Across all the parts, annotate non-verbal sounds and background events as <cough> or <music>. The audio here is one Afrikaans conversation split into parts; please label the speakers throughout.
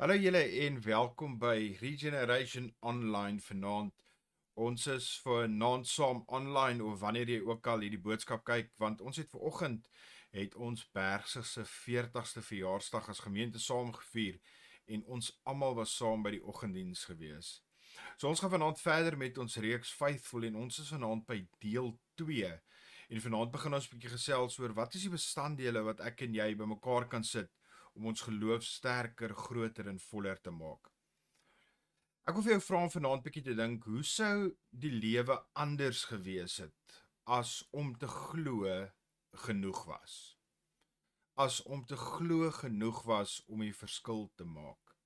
Speaker 1: Hallo julle en welkom by Regeneration Online vanaand. Ons is vir non-som online of wanneer jy ook al hierdie boodskap kyk want ons het ver oggend het ons Bergse se 40ste verjaarsdag as gemeente saamgevier en ons almal was saam by die oggenddiens gewees. So ons gaan vanaand verder met ons reeks Faithful en ons is vanaand by deel 2. En vanaand begin ons 'n bietjie gesels oor wat is die bestanddele wat ek en jy bymekaar kan sit om ons geloof sterker, groter en voller te maak. Ek wil vir jou vra om vanaand bietjie te dink, hoe sou die lewe anders gewees het as om te glo genoeg was? As om te glo genoeg was om 'n verskil te maak.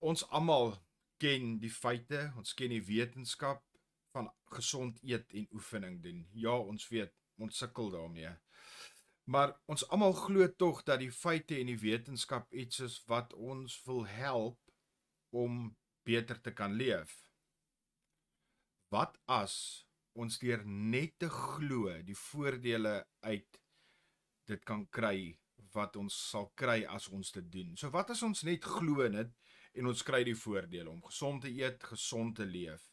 Speaker 1: Ons almal ken die feite, ons ken die wetenskap van gesond eet en oefening doen. Ja, ons weet, ons sukkel daarmee. Maar ons almal glo tog dat die feite en die wetenskap iets is wat ons wil help om beter te kan leef. Wat as ons deur net te glo die voordele uit dit kan kry wat ons sal kry as ons dit doen. So wat as ons net glo in dit en ons kry die voordele om gesond te eet, gesond te leef.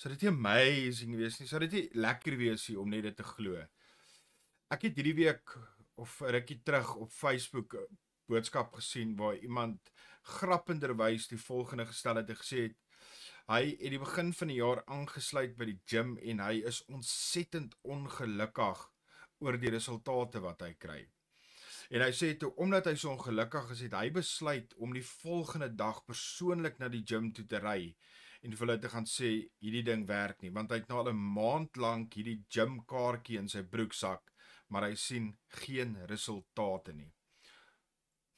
Speaker 1: Sou dit nie amazing wees nie? Sou dit nie lekker wees nie om net dit te glo? Ek het hierdie week of rukkie terug op Facebook 'n boodskap gesien waar iemand grappenderwys die volgende gestel het en gesê het hy het die begin van die jaar aangesluit by die gym en hy is ontsettend ongelukkig oor die resultate wat hy kry. En hy sê toe omdat hy so ongelukkig is, het hy besluit om die volgende dag persoonlik na die gym toe te ry en vir hulle te gaan sê hierdie ding werk nie want hy het nou al 'n maand lank hierdie gymkaartjie in sy broeksak maar hy sien geen resultate nie.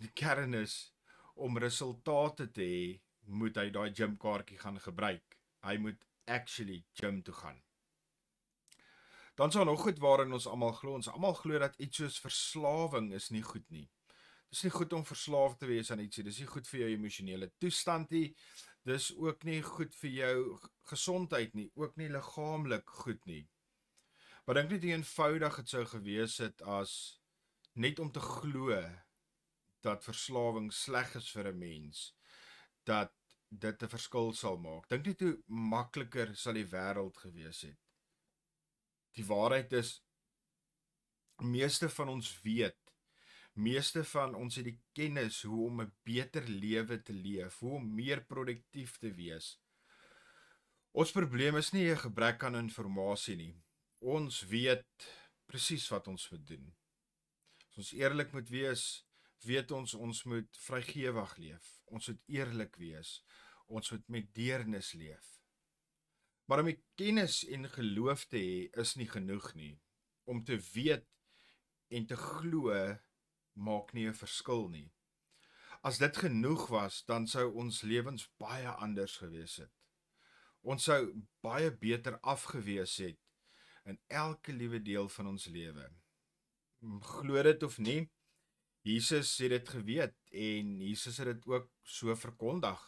Speaker 1: Die kern is om resultate te hê, moet hy daai gymkaartjie gaan gebruik. Hy moet actually gym toe gaan. Dan sal nog goed waarin ons almal glo. Ons almal glo dat iets soos verslawing is nie goed nie. Dis nie goed om verslaaf te wees aan iets nie. Dis nie goed vir jou emosionele toestand nie. Dis ook nie goed vir jou gesondheid nie, ook nie liggaamlik goed nie. Maar dink net hoe eenvoudig dit sou gewees het as net om te glo dat verslawing sleg is vir 'n mens, dat dit 'n verskil sal maak. Dink net hoe makliker sal die wêreld gewees het. Die waarheid is meeste van ons weet, meeste van ons het die kennis hoe om 'n beter lewe te leef, hoe om meer produktief te wees. Ons probleem is nie 'n gebrek aan inligting nie ons weet presies wat ons moet doen. As ons eerlik moet wees, weet ons ons moet vrygewig leef. Ons moet eerlik wees. Ons moet met deernis leef. Maar om kennis en geloof te hê is nie genoeg nie. Om te weet en te glo maak nie 'n verskil nie. As dit genoeg was, dan sou ons lewens baie anders gewees het. Ons sou baie beter afgewees het in elke liewe deel van ons lewe. Glo dit of nie, Jesus het dit geweet en Jesus het dit ook so verkondig.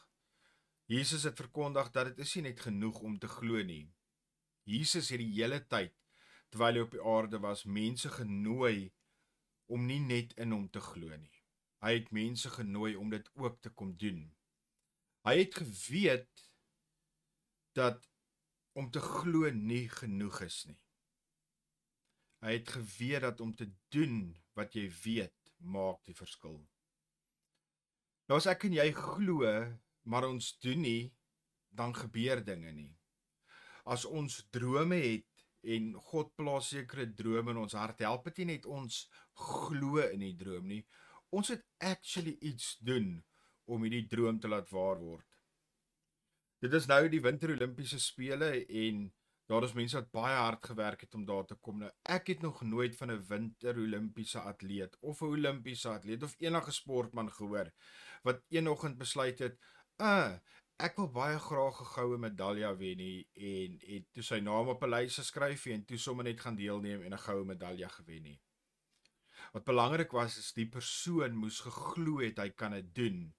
Speaker 1: Jesus het verkondig dat dit is nie net genoeg om te glo nie. Jesus het die hele tyd terwyl hy op die aarde was, mense genooi om nie net in hom te glo nie. Hy het mense genooi om dit ook te kom doen. Hy het geweet dat om te glo nie genoeg is nie. Hy het geweet dat om te doen wat jy weet maak die verskil. Nou as ek en jy glo, maar ons doen nie, dan gebeur dinge nie. As ons drome het en God plaas sekere drome in ons hart, help dit nie net ons glo in die droom nie. Ons het actually iets doen om hierdie droom te laat waar word. Dit is nou die Winter Olimpiese spele en Daar is mense wat baie hard gewerk het om daar te kom. Nou ek het nog nooit van 'n winter Olimpiese atleet of 'n Olimpiese atleet of enige sportman gehoor wat eenoggend besluit het, "Uh, ek wil baie graag 'n goue medalje wen nie en het toe sy naam op 'n lys geskryf en toe sommer net gaan deelneem en 'n goue medalje gewen nie." Wat belangrik was is die persoon moes geglo het hy kan dit doen.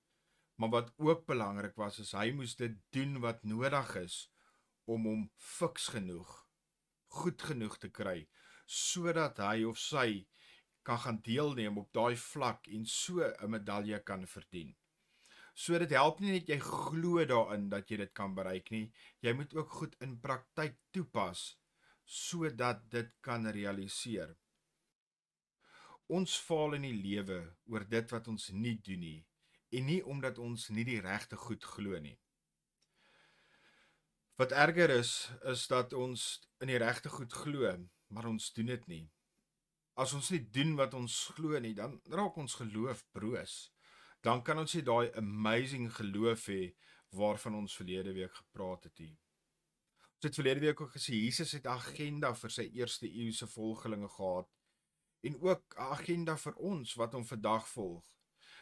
Speaker 1: Maar wat ook belangrik was is hy moes dit doen wat nodig is om hom fiks genoeg, goed genoeg te kry sodat hy of sy kan gaan deelneem op daai vlak en so 'n medalje kan verdien. So dit help nie net jy glo daarin dat jy dit kan bereik nie. Jy moet ook goed in praktyk toepas sodat dit kan realiseer. Ons faal in die lewe oor dit wat ons nie doen nie en nie omdat ons nie die regte goed glo nie. Wat erger is, is dat ons in die regte goed glo, maar ons doen dit nie. As ons nie doen wat ons glo nie, dan raak ons geloof broos. Dan kan ons nie daai amazing geloof hê waarvan ons verlede week gepraat het nie. Ons het verlede week ook gesê Jesus het 'n agenda vir sy eerste eeuse volgelinge gehad en ook 'n agenda vir ons wat hom vandag volg.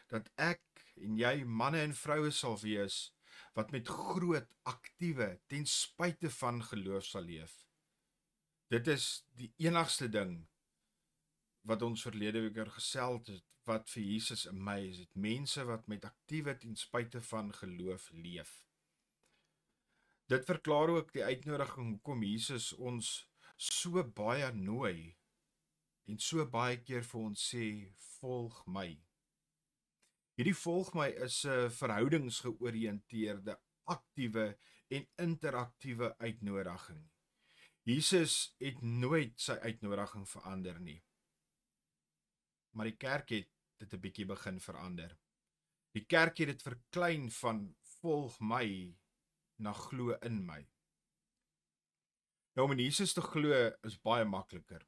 Speaker 1: Dat ek en jy manne en vroue sal wees wat met groot aktiewe ten spyte van geloof sal leef. Dit is die enigste ding wat ons verlede week oor gesels het wat vir Jesus amazing het. Mense wat met aktiewe ten spyte van geloof leef. Dit verklaar ook die uitnodiging hoekom Jesus ons so baie nooi en so baie keer vir ons sê volg my. Hierdie volg my is 'n verhoudingsgeoriënteerde, aktiewe en interaktiewe uitnodiging. Jesus het nooit sy uitnodiging verander nie. Maar die kerk het dit 'n bietjie begin verander. Die kerk het dit verklein van volg my na glo in my. Nou om in Jesus te glo is baie makliker.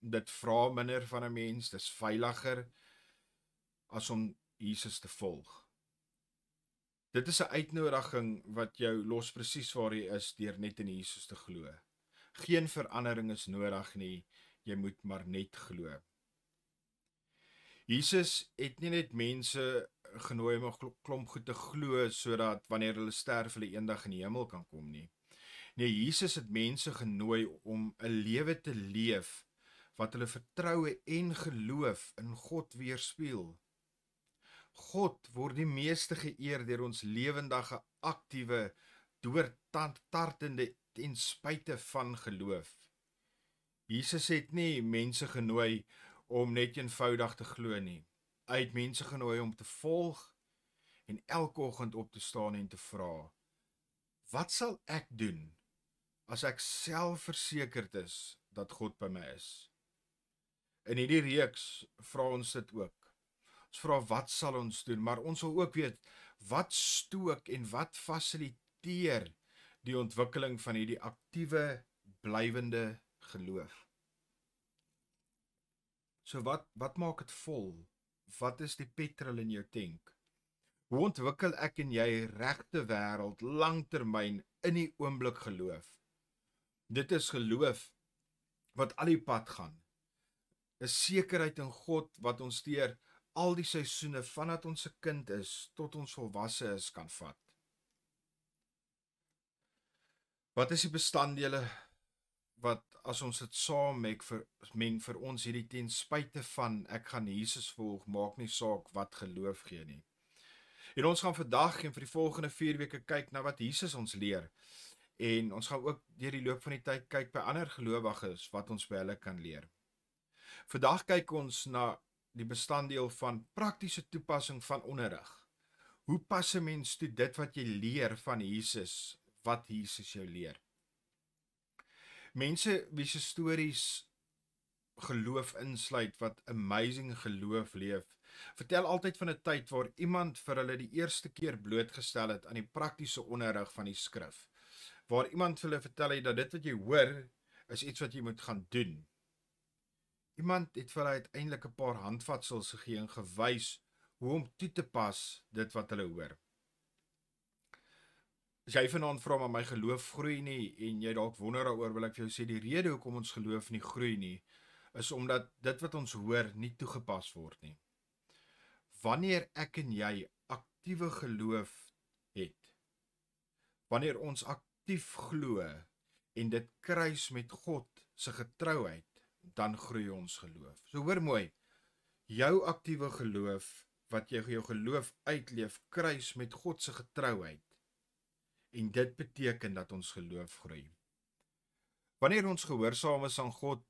Speaker 1: Dit vra minder van 'n mens, dis veiliger as om Jesus te volg. Dit is 'n uitnodiging wat jou los presies waar jy is deur net in Jesus te glo. Geen verandering is nodig nie, jy moet maar net glo. Jesus het nie net mense genooi om 'n klomp goed te glo sodat wanneer hulle sterf hulle eendag in die hemel kan kom nie. Nee, Jesus het mense genooi om 'n lewe te leef wat hulle vertroue en geloof in God weerspieël. God word die meeste geëer deur ons lewendige aktiewe doortartende ten spyte van geloof. Jesus het nie mense genooi om net eenvoudig te glo nie. Hy het mense genooi om te volg en elke oggend op te staan en te vra: Wat sal ek doen as ek selfversekerd is dat God by my is? In hierdie reeks vra ons dit ook. Ons vra wat sal ons doen, maar ons wil ook weet wat stook en wat fasiliteer die ontwikkeling van hierdie aktiewe blywende geloof. So wat wat maak dit vol? Wat is die petrol in jou tank? Hoe ontwikkel ek en jy regte wêreld langtermyn in die oomblik geloof? Dit is geloof wat al die pad gaan. 'n Sekerheid in God wat ons deur al die seisoene vandat ons 'n kind is tot ons volwasse is kan vat. Wat is die bestanddele wat as ons dit saam maak vir meng vir ons hierdie ten spyte van ek gaan Jesus volg, maak nie saak wat geloof gee nie. En ons gaan vandag en vir die volgende 4 weke kyk na wat Jesus ons leer. En ons gaan ook deur die loop van die tyd kyk by ander gelowiges wat ons by hulle kan leer. Vandag kyk ons na die bestanddeel van praktiese toepassing van onderrig. Hoe pas 'n mens toe dit wat jy leer van Jesus, wat Jesus jou leer? Mense wie se stories geloof insluit wat amazing geloof leef, vertel altyd van 'n tyd waar iemand vir hulle die eerste keer blootgestel het aan die praktiese onderrig van die skrif. Waar iemand vir hulle vertel het dat dit wat jy hoor is iets wat jy moet gaan doen. Iemand het vir hulle uiteindelik 'n paar handvatsels gegee en gewys hoe om toe te pas dit wat hulle hoor. As jy vanaand vra maar my geloof groei nie en jy dalk wonder daaroor, wil ek vir jou sê die rede hoekom ons geloof nie groei nie, is omdat dit wat ons hoor nie toegepas word nie. Wanneer ek en jy aktiewe geloof het, wanneer ons aktief glo en dit kruis met God se getrouheid dan groei ons geloof. So hoor mooi. Jou aktiewe geloof wat jy jou geloof uitleef, kruis met God se getrouheid. En dit beteken dat ons geloof groei. Wanneer ons gehoorsaam is aan God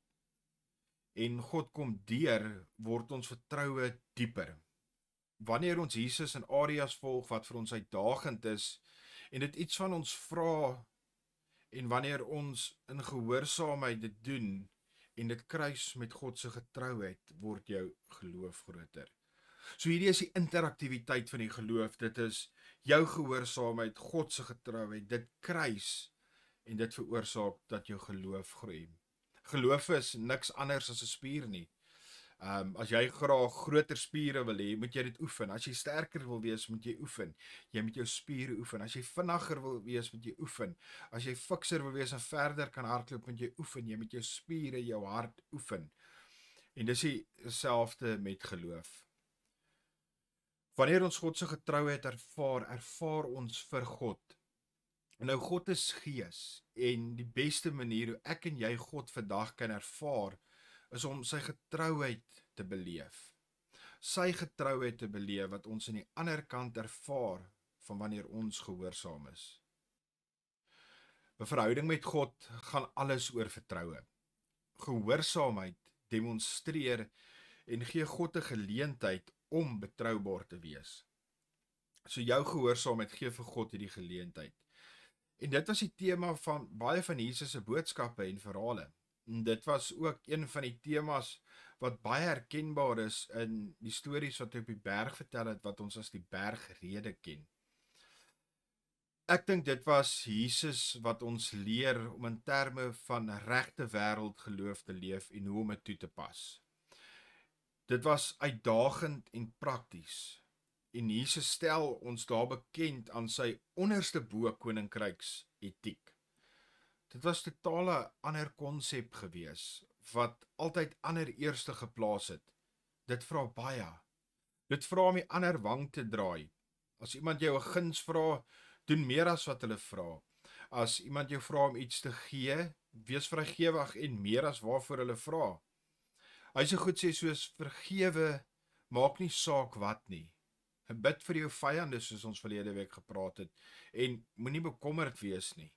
Speaker 1: en God kom deur, word ons vertroue dieper. wanneer ons Jesus in areas volg wat vir ons uitdagend is en dit iets van ons vra en wanneer ons in gehoorsaamheid dit doen en dit kruis met God se getrouheid word jou geloof groter. So hierdie is die interaktiwiteit van die geloof. Dit is jou gehoorsaamheid, God se getrouheid, dit kruis en dit veroorsaak dat jou geloof groei. Geloof is niks anders as 'n spier nie. Ehm um, as jy graag groter spiere wil hê, moet jy dit oefen. As jy sterker wil wees, moet jy oefen. Jy moet jou spiere oefen. As jy vinniger wil wees, moet jy oefen. As jy fikser wil wees en verder kan hardloop, moet jy oefen. Jy moet jou spiere, jou hart oefen. En dis dieselfde met geloof. Wanneer ons God se getrouheid ervaar, ervaar ons vir God. Nou God is gees en die beste manier hoe ek en jy God vandag kan ervaar is om sy getrouheid te beleef. Sy getrouheid te beleef wat ons aan die ander kant ervaar van wanneer ons gehoorsaam is. 'n Verhouding met God gaan alles oor vertroue. Gehoorsaamheid demonstreer en gee God 'n geleentheid om betroubaar te wees. So jou gehoorsaamheid gee vir God hierdie geleentheid. En dit was die tema van baie van Jesus se boodskappe en verhale. Dit was ook een van die temas wat baie herkenbaar is in die stories wat hy op die berg vertel het wat ons as die bergrede ken. Ek dink dit was Jesus wat ons leer om in terme van regte wêreld geloof te leef en hoe om dit toe te pas. Dit was uitdagend en prakties. En Jesus stel ons daar bekend aan sy onderste bo koninkryks etiek. Dit was totale ander konsep gewees wat altyd ander eerste geplaas het. Dit vra baie. Dit vra om die ander wang te draai. As iemand jou 'n guns vra, doen meer as wat hulle vra. As iemand jou vra om iets te gee, wees vrygewig en meer as waarvoor hulle vra. Hy sê goed sê soos vergewe maak nie saak wat nie. Bid vir jou vyande soos ons verlede week gepraat het en moenie bekommerd wees nie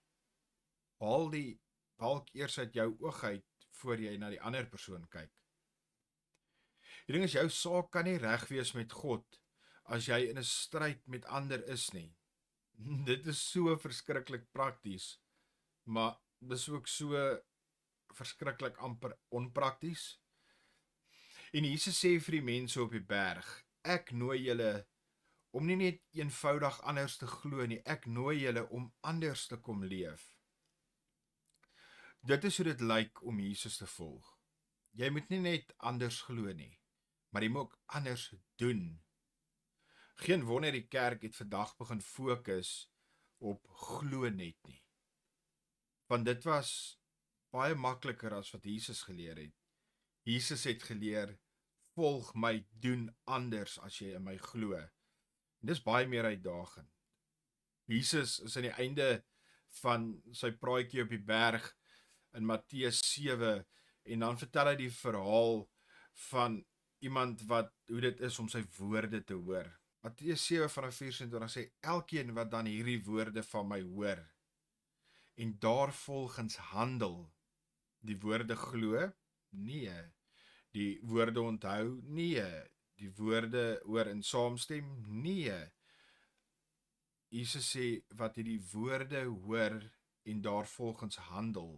Speaker 1: haal die balk eers uit jou oog uit voor jy na die ander persoon kyk. Die ding is jou saak kan nie reg wees met God as jy in 'n stryd met ander is nie. <laughs> Dit is so verskriklik prakties, maar dis ook so verskriklik amper onprakties. En Jesus sê vir die mense op die berg, ek nooi julle om nie net eenvoudig anders te glo nie, ek nooi julle om anders te kom leef. Dit is hoe dit lyk om Jesus te volg. Jy moet nie net anders glo nie, maar jy moet ook anders doen. Geen wonder die kerk het vandag begin fokus op glo net nie. Want dit was baie makliker as wat Jesus geleer het. Jesus het geleer volg my, doen anders as jy in my glo. En dis baie meer uitdagend. Jesus is aan die einde van sy praatjie op die berg in Matteus 7 en dan vertel hy die verhaal van iemand wat hoe dit is om sy woorde te hoor. Matteus 7 vanaf 24 sê elkeen wat dan hierdie woorde van my hoor en daarvolgens handel die woorde glo? Nee. Die woorde onthou? Nee. Die woorde hoor en saamstem? Nee. Jesus sê wat hierdie woorde hoor en daarvolgens handel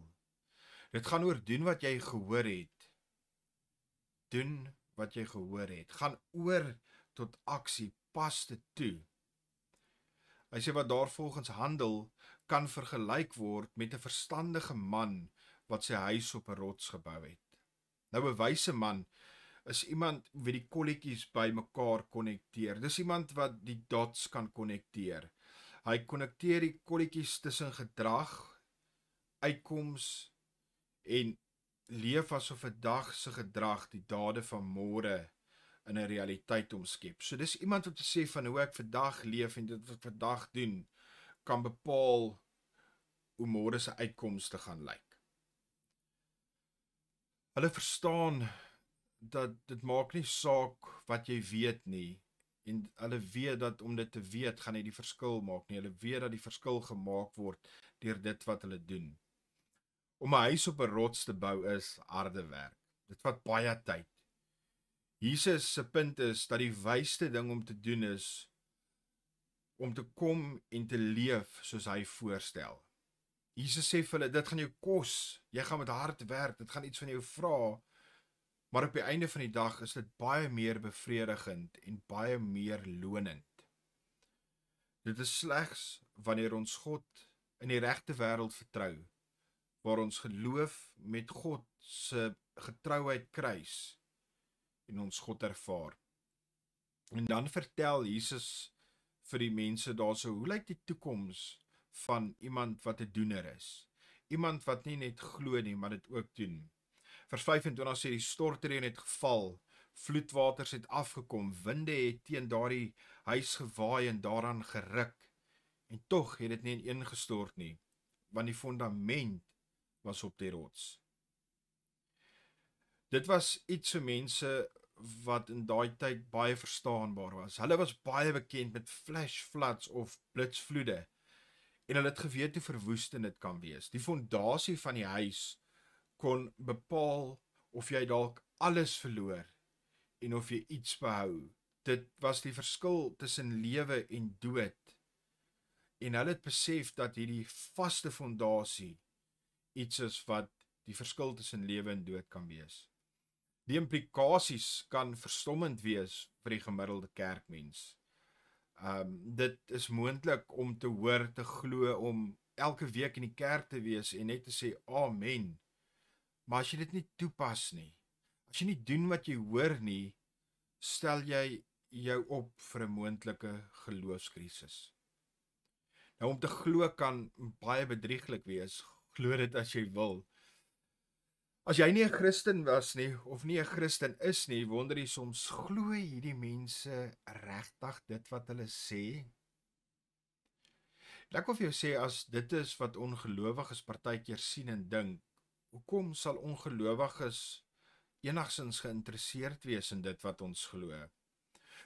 Speaker 1: Dit gaan oor doen wat jy gehoor het. Doen wat jy gehoor het. Gaan oor tot aksie, pas dit toe. Hy sê wat daarvolgens handel kan vergelyk word met 'n verstandige man wat sy huis op 'n rots gebou het. Nou 'n wyse man is iemand wie die kolletjies bymekaar konnekteer. Dis iemand wat die dots kan konnekteer. Hy konnekteer die kolletjies tussen gedrag, uitkomste en leef asof 'n dag se gedrag die dade van môre in 'n realiteit omskep. So dis iemand te sê van hoe ek vandag leef en dit wat ek vandag doen kan bepaal hoe môre se uitkomste gaan lyk. Hulle verstaan dat dit maak nie saak wat jy weet nie en hulle weet dat om dit te weet gaan nie die verskil maak nie. Hulle weet dat die verskil gemaak word deur dit wat hulle doen. Om 'n huis op 'n rots te bou is harde werk. Dit vat baie tyd. Jesus se punt is dat die wysste ding om te doen is om te kom en te leef soos hy voorstel. Jesus sê vir hulle dit gaan jou kos, jy gaan met hard werk, dit gaan iets van jou vra. Maar op die einde van die dag is dit baie meer bevredigend en baie meer lonend. Dit is slegs wanneer ons God in die regte wêreld vertrou, waar ons geloof met God se getrouheid kruis en ons God ervaar. En dan vertel Jesus vir die mense daarso, hoe lyk die toekoms van iemand wat 'n doener is? Iemand wat nie net glo nie, maar dit ook doen. Vers 25 sê die stortreën het geval, vloedwaters het afgekom, winde het teen daardie huis gewaai en daaraan geruk. En tog het dit nie ineengestort nie, want die fondament was op die rots. Dit was iets vir mense wat in daai tyd baie verstaanbaar was. Hulle was baie bekend met flash floods of blitsvloede en hulle het geweet hoe verwoestend dit kan wees. Die fondasie van die huis kon bepaal of jy dalk alles verloor en of jy iets behou. Dit was die verskil tussen lewe en dood. En hulle het besef dat hierdie vaste fondasie iets is wat die verskil tussen lewe en dood kan wees. Die implikasies kan verstommend wees vir die gemiddelde kerkmens. Um dit is moontlik om te hoor te glo om elke week in die kerk te wees en net te sê amen. Maar as jy dit nie toepas nie, as jy nie doen wat jy hoor nie, stel jy jou op vir 'n moontlike geloofskrisis. Nou om te glo kan baie bedrieglik wees. Glo dit as jy wil. As jy nie 'n Christen was nie of nie 'n Christen is nie, wonder jy soms glo hierdie mense regtig dit wat hulle sê? Ek wil vir jou sê as dit is wat ongelowiges partykeer sien en dink, hoekom sal ongelowiges enigsins geïnteresseerd wees in dit wat ons glo?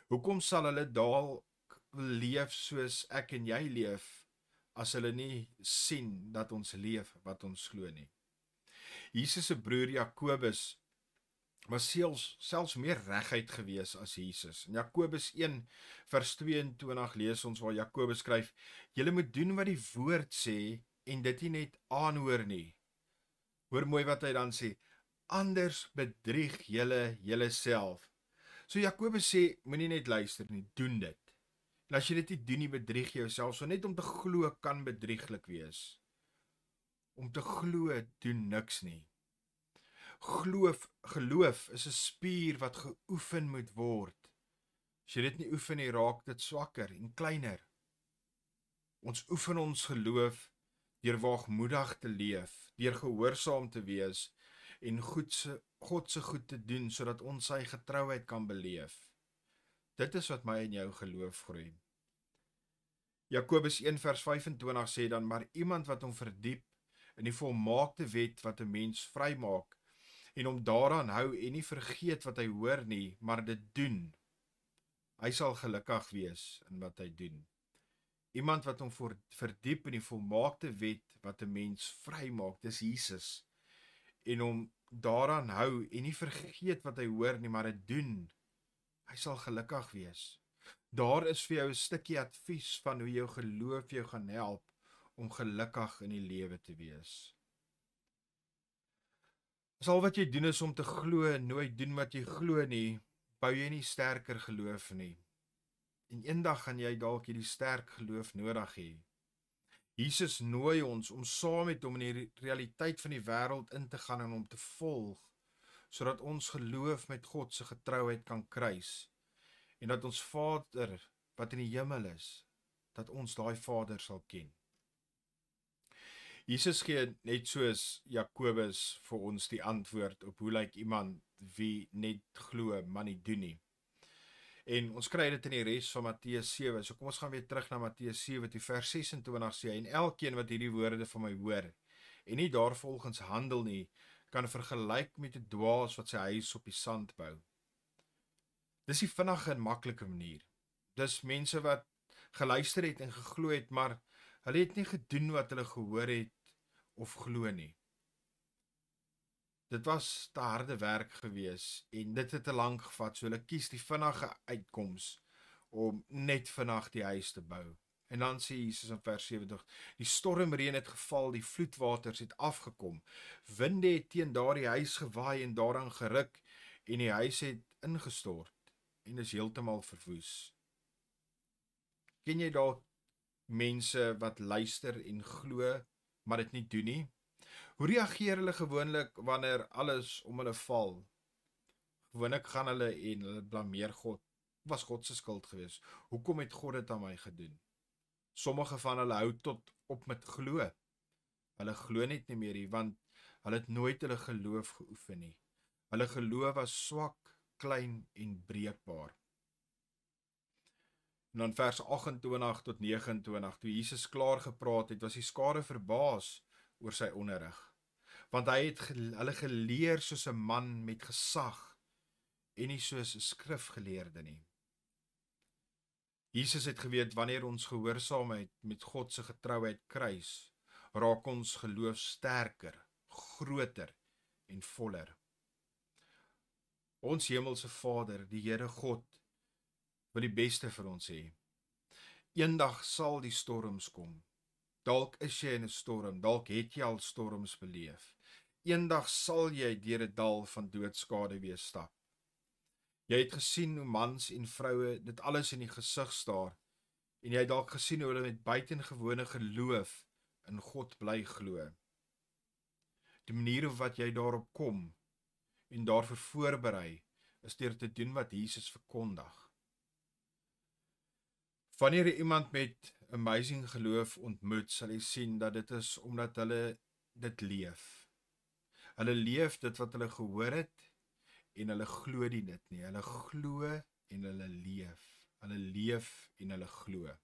Speaker 1: Hoekom sal hulle dalk leef soos ek en jy leef as hulle nie sien dat ons leef wat ons glo nie? Jesus se broer Jakobus was selfs selfs meer reguit gewees as Jesus. In Jakobus 1 vers 22 lees ons waar Jakobus skryf: "Julle moet doen wat die woord sê en dit nie net aanhoor nie." Hoor mooi wat hy dan sê: "Anders bedrieg julle julleself." So Jakobus sê, moenie net luister nie, doen dit. En as jy dit nie doen nie, bedrieg jy jouself. So net om te glo kan bedrieglik wees om te glo doen niks nie. Geloof, geloof is 'n spier wat geoefen moet word. As jy dit nie oefen nie, raak dit swakker en kleiner. Ons oefen ons geloof deur waagmoedig te leef, deur gehoorsaam te wees en goed se God se goed te doen sodat ons sy getrouheid kan beleef. Dit is wat my en jou geloof groei. Jakobus 1 vers 25 sê dan maar iemand wat hom verdiep in die volmaakte wet wat 'n mens vrymaak en hom daaraan hou en nie vergeet wat hy hoor nie, maar dit doen. Hy sal gelukkig wees in wat hy doen. Iemand wat hom verdiep in die volmaakte wet wat 'n mens vrymaak, dis Jesus. En hom daaraan hou en nie vergeet wat hy hoor nie, maar dit doen. Hy sal gelukkig wees. Daar is vir jou 'n stukkie advies van hoe jou geloof jou gaan help om gelukkig in die lewe te wees. As al wat jy doen is om te glo en nooit doen wat jy glo nie, bou jy nie sterker geloof nie. En eendag gaan jy dalk hierdie sterk geloof nodig hê. Jesus nooi ons om saam met hom in die realiteit van die wêreld in te gaan en hom te volg sodat ons geloof met God se getrouheid kan kruis en dat ons Vader wat in die hemel is dat ons daai Vader sal ken. Jesus gee net soos Jakobus vir ons die antwoord op hoe lyk iemand wie net glo maar nie doen nie. En ons kry dit in die res van Matteus 7. So kom ons gaan weer terug na Matteus 7 toe vers 26 sê en elkeen wat hierdie woorde van my hoor en nie daarvolgens handel nie, kan vergelyk met 'n dwaas wat sy huis op die sand bou. Dis 'n vinnige en maklike manier. Dis mense wat geluister het en geglo het, maar Hulle het nie gedoen wat hulle gehoor het of glo nie. Dit was te harde werk gewees en dit het te lank gevat, so hulle kies die vinnige uitkoms om net vinnig die huis te bou. En dan sê Jesus in vers 70: Die stormreën het geval, die vloedwaters het afgekom. Winde het teen daardie huis gewaai en daaraan geruk en die huis het ingestort en is heeltemal verwoes. Ken jy dalk mense wat luister en glo maar dit nie doen nie? Hoe reageer hulle gewoonlik wanneer alles om hulle val? Gewoonlik gaan hulle en hulle blameer God. Was God se skuld geweest? Hoekom het God dit aan my gedoen? Sommige van hulle hou tot op met glo. Hulle glo net nie meer nie want hulle het nooit hulle geloof geoefen nie. Hulle geloof was swak, klein en breekbaar. En dan vers 28 tot 29 toe Jesus klaar gepraat het, was die skare verbaas oor sy onderrig. Want hy het hulle geleer soos 'n man met gesag en nie soos 'n skrifgeleerde nie. Jesus het geweet wanneer ons gehoorsaamheid met God se getrouheid kruis, raak ons geloof sterker, groter en voller. Ons hemelse Vader, die Here God, wil die beste vir ons hê. Eendag sal die storms kom. Dalk is jy in 'n storm, dalk het jy al storms beleef. Eendag sal jy deur 'n dal van doodskade weer stap. Jy het gesien hoe mans en vroue dit alles in die gesig staar en jy het dalk gesien hoe hulle met buitengewone geloof in God bly glo. Die manier op wat jy daarop kom en daarvoor voorberei is deur te doen wat Jesus verkondig. Wanneer jy iemand met amazing geloof ontmoet, sal jy sien dat dit is omdat hulle dit leef. Hulle leef dit wat hulle gehoor het en hulle glo dit nie. Hulle glo en hulle leef. Hulle leef en hulle glo.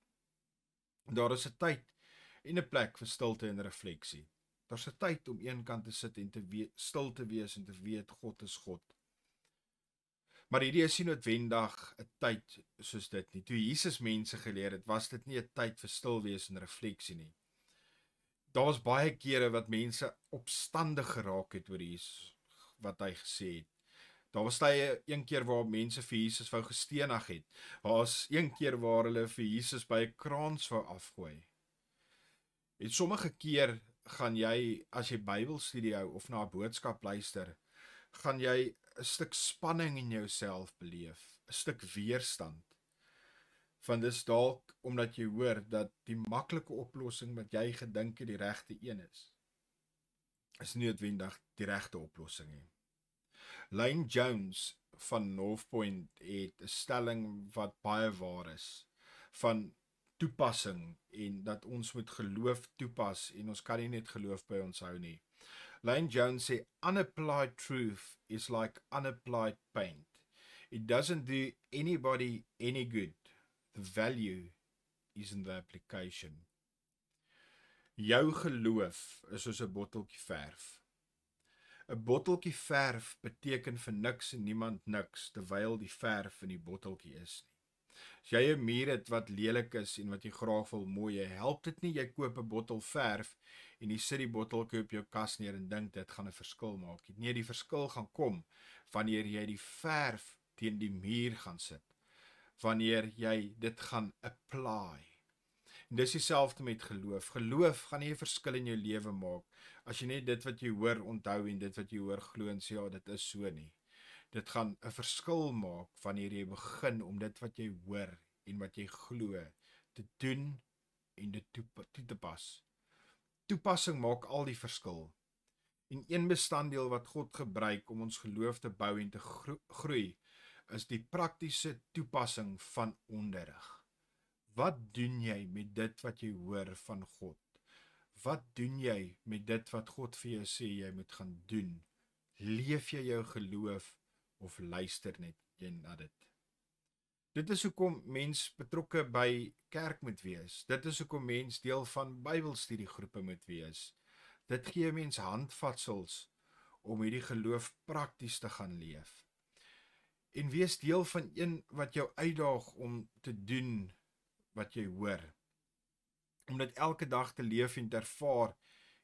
Speaker 1: Daar is 'n tyd en 'n plek vir stilte en refleksie. Daar's 'n tyd om eenkant te sit en te weet stil te wees en te weet God is God. Maar hierdie is nie noodwendig 'n tyd soos dit nie. Toe Jesus mense geleer het, was dit nie 'n tyd vir stil wees en refleksie nie. Daar was baie kere wat mense opstandig geraak het oor Jesus wat hy gesê het. Daar was tye een keer waar mense vir Jesus wou gestenig het. Daar was een keer waar hulle vir Jesus by 'n kraans wou afgooi. En sommige keer gaan jy as jy Bybelstudie hou of na 'n boodskap luister, gaan jy 'n stuk spanning in jouself beleef, 'n stuk weerstand. Van dis dalk omdat jy hoor dat die maklike oplossing wat jy gedink het die regte een is, is nie noodwendig die regte oplossing nie. Lane Jones van Northpoint het 'n stelling wat baie waar is van toepassing en dat ons moet geloof toepas en ons kan nie net geloof by ons hou nie. Lane Jones sê unapplied truth is like unapplied paint. It doesn't do anybody any good. The value is in the application. Jou geloof is soos 'n botteltjie verf. 'n Botteltjie verf beteken vir niks en niemand niks terwyl die verf in die botteltjie is nie. As jy 'n muur het wat lelik is en wat jy graag wil mooi hê, help dit nie jy koop 'n bottel verf en jy sit die botteltjie op jou kas neer en dink dit gaan 'n verskil maak. Nee, die verskil gaan kom wanneer jy die verf teen die muur gaan sit. Wanneer jy dit gaan apply. En dis dieselfde met geloof. Geloof gaan nie 'n verskil in jou lewe maak as jy net dit wat jy hoor onthou en dit wat jy hoor glo en sê ja, dit is so nie. Dit gaan 'n verskil maak wanneer jy begin om dit wat jy hoor en wat jy glo te doen en dit toe, toe te pas toepassing maak al die verskil. En een bestanddeel wat God gebruik om ons geloof te bou en te groei, is die praktiese toepassing van onderrig. Wat doen jy met dit wat jy hoor van God? Wat doen jy met dit wat God vir jou sê jy moet gaan doen? Leef jy jou geloof of luister net jy na dit? Dit is hoekom mens betrokke by kerk moet wees. Dit is hoekom mens deel van Bybelstudiegroepe moet wees. Dit gee mens handvatsels om hierdie geloof prakties te gaan leef. En wees deel van een wat jou uitdaag om te doen wat jy hoor. Om dit elke dag te leef en te ervaar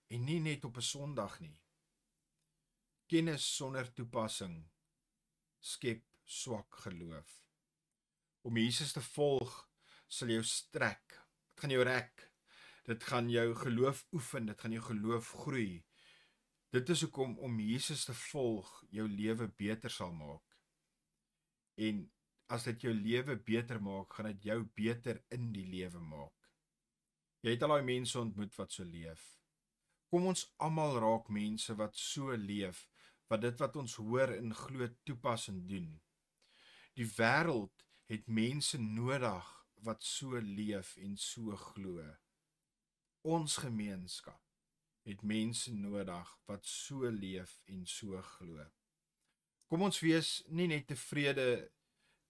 Speaker 1: en nie net op 'n Sondag nie. kennis sonder toepassing skep swak geloof. Om Jesus te volg sal jou strek. Dit gaan jou rek. Dit gaan jou geloof oefen, dit gaan jou geloof groei. Dit is hoekom om Jesus te volg jou lewe beter sal maak. En as dit jou lewe beter maak, gaan dit jou beter in die lewe maak. Jy het al daai mense ontmoet wat so leef. Kom ons almal raak mense wat so leef, wat dit wat ons hoor in glo toepas en doen. Die wêreld het mense nodig wat so leef en so glo. Ons gemeenskap het mense nodig wat so leef en so glo. Kom ons wees nie net tevrede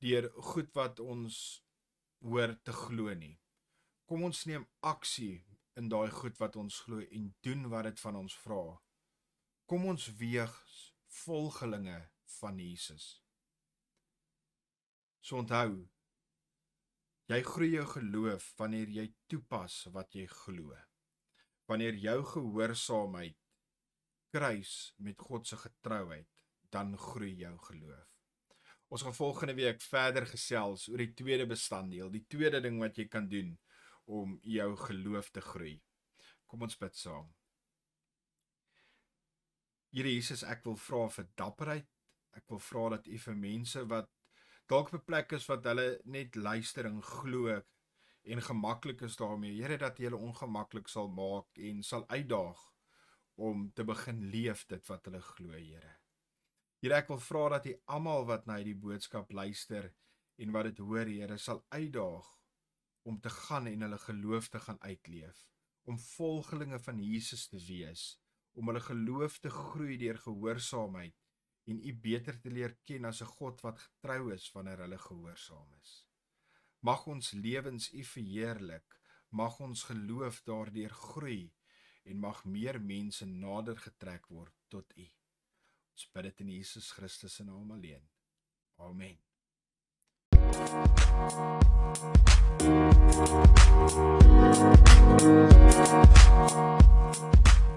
Speaker 1: deur goed wat ons hoor te glo nie. Kom ons neem aksie in daai goed wat ons glo en doen wat dit van ons vra. Kom ons wees volgelinge van Jesus. So onthou, jy groei jou geloof wanneer jy toepas wat jy glo wanneer jou gehoorsaamheid kruis met God se getrouheid, dan groei jou geloof. Ons gaan volgende week verder gesels oor die tweede bestanddeel, die tweede ding wat jy kan doen om jou geloof te groei. Kom ons bid saam. Here Jesus, ek wil vra vir dapperheid. Ek wil vra dat U vir mense wat dalk op 'n plek is wat hulle net luister en glo en gemaklik is daarmee. Here dat jy hulle ongemaklik sal maak en sal uitdaag om te begin leef dit wat hulle glo, Here. Here ek wil vra dat jy almal wat na hierdie boodskap luister en wat dit hoor, Here, sal uitdaag om te gaan en hulle geloof te gaan uitleef, om volgelinge van Jesus te wees, om hulle geloof te groei deur gehoorsaamheid en U beter te leer ken as 'n God wat getrou is wanneer hulle gehoorsaam is. Mag ons lewens U verheerlik, mag ons geloof daardeur groei en mag meer mense nader getrek word tot U. Ons bid dit in Jesus Christus se naam alleen. Amen.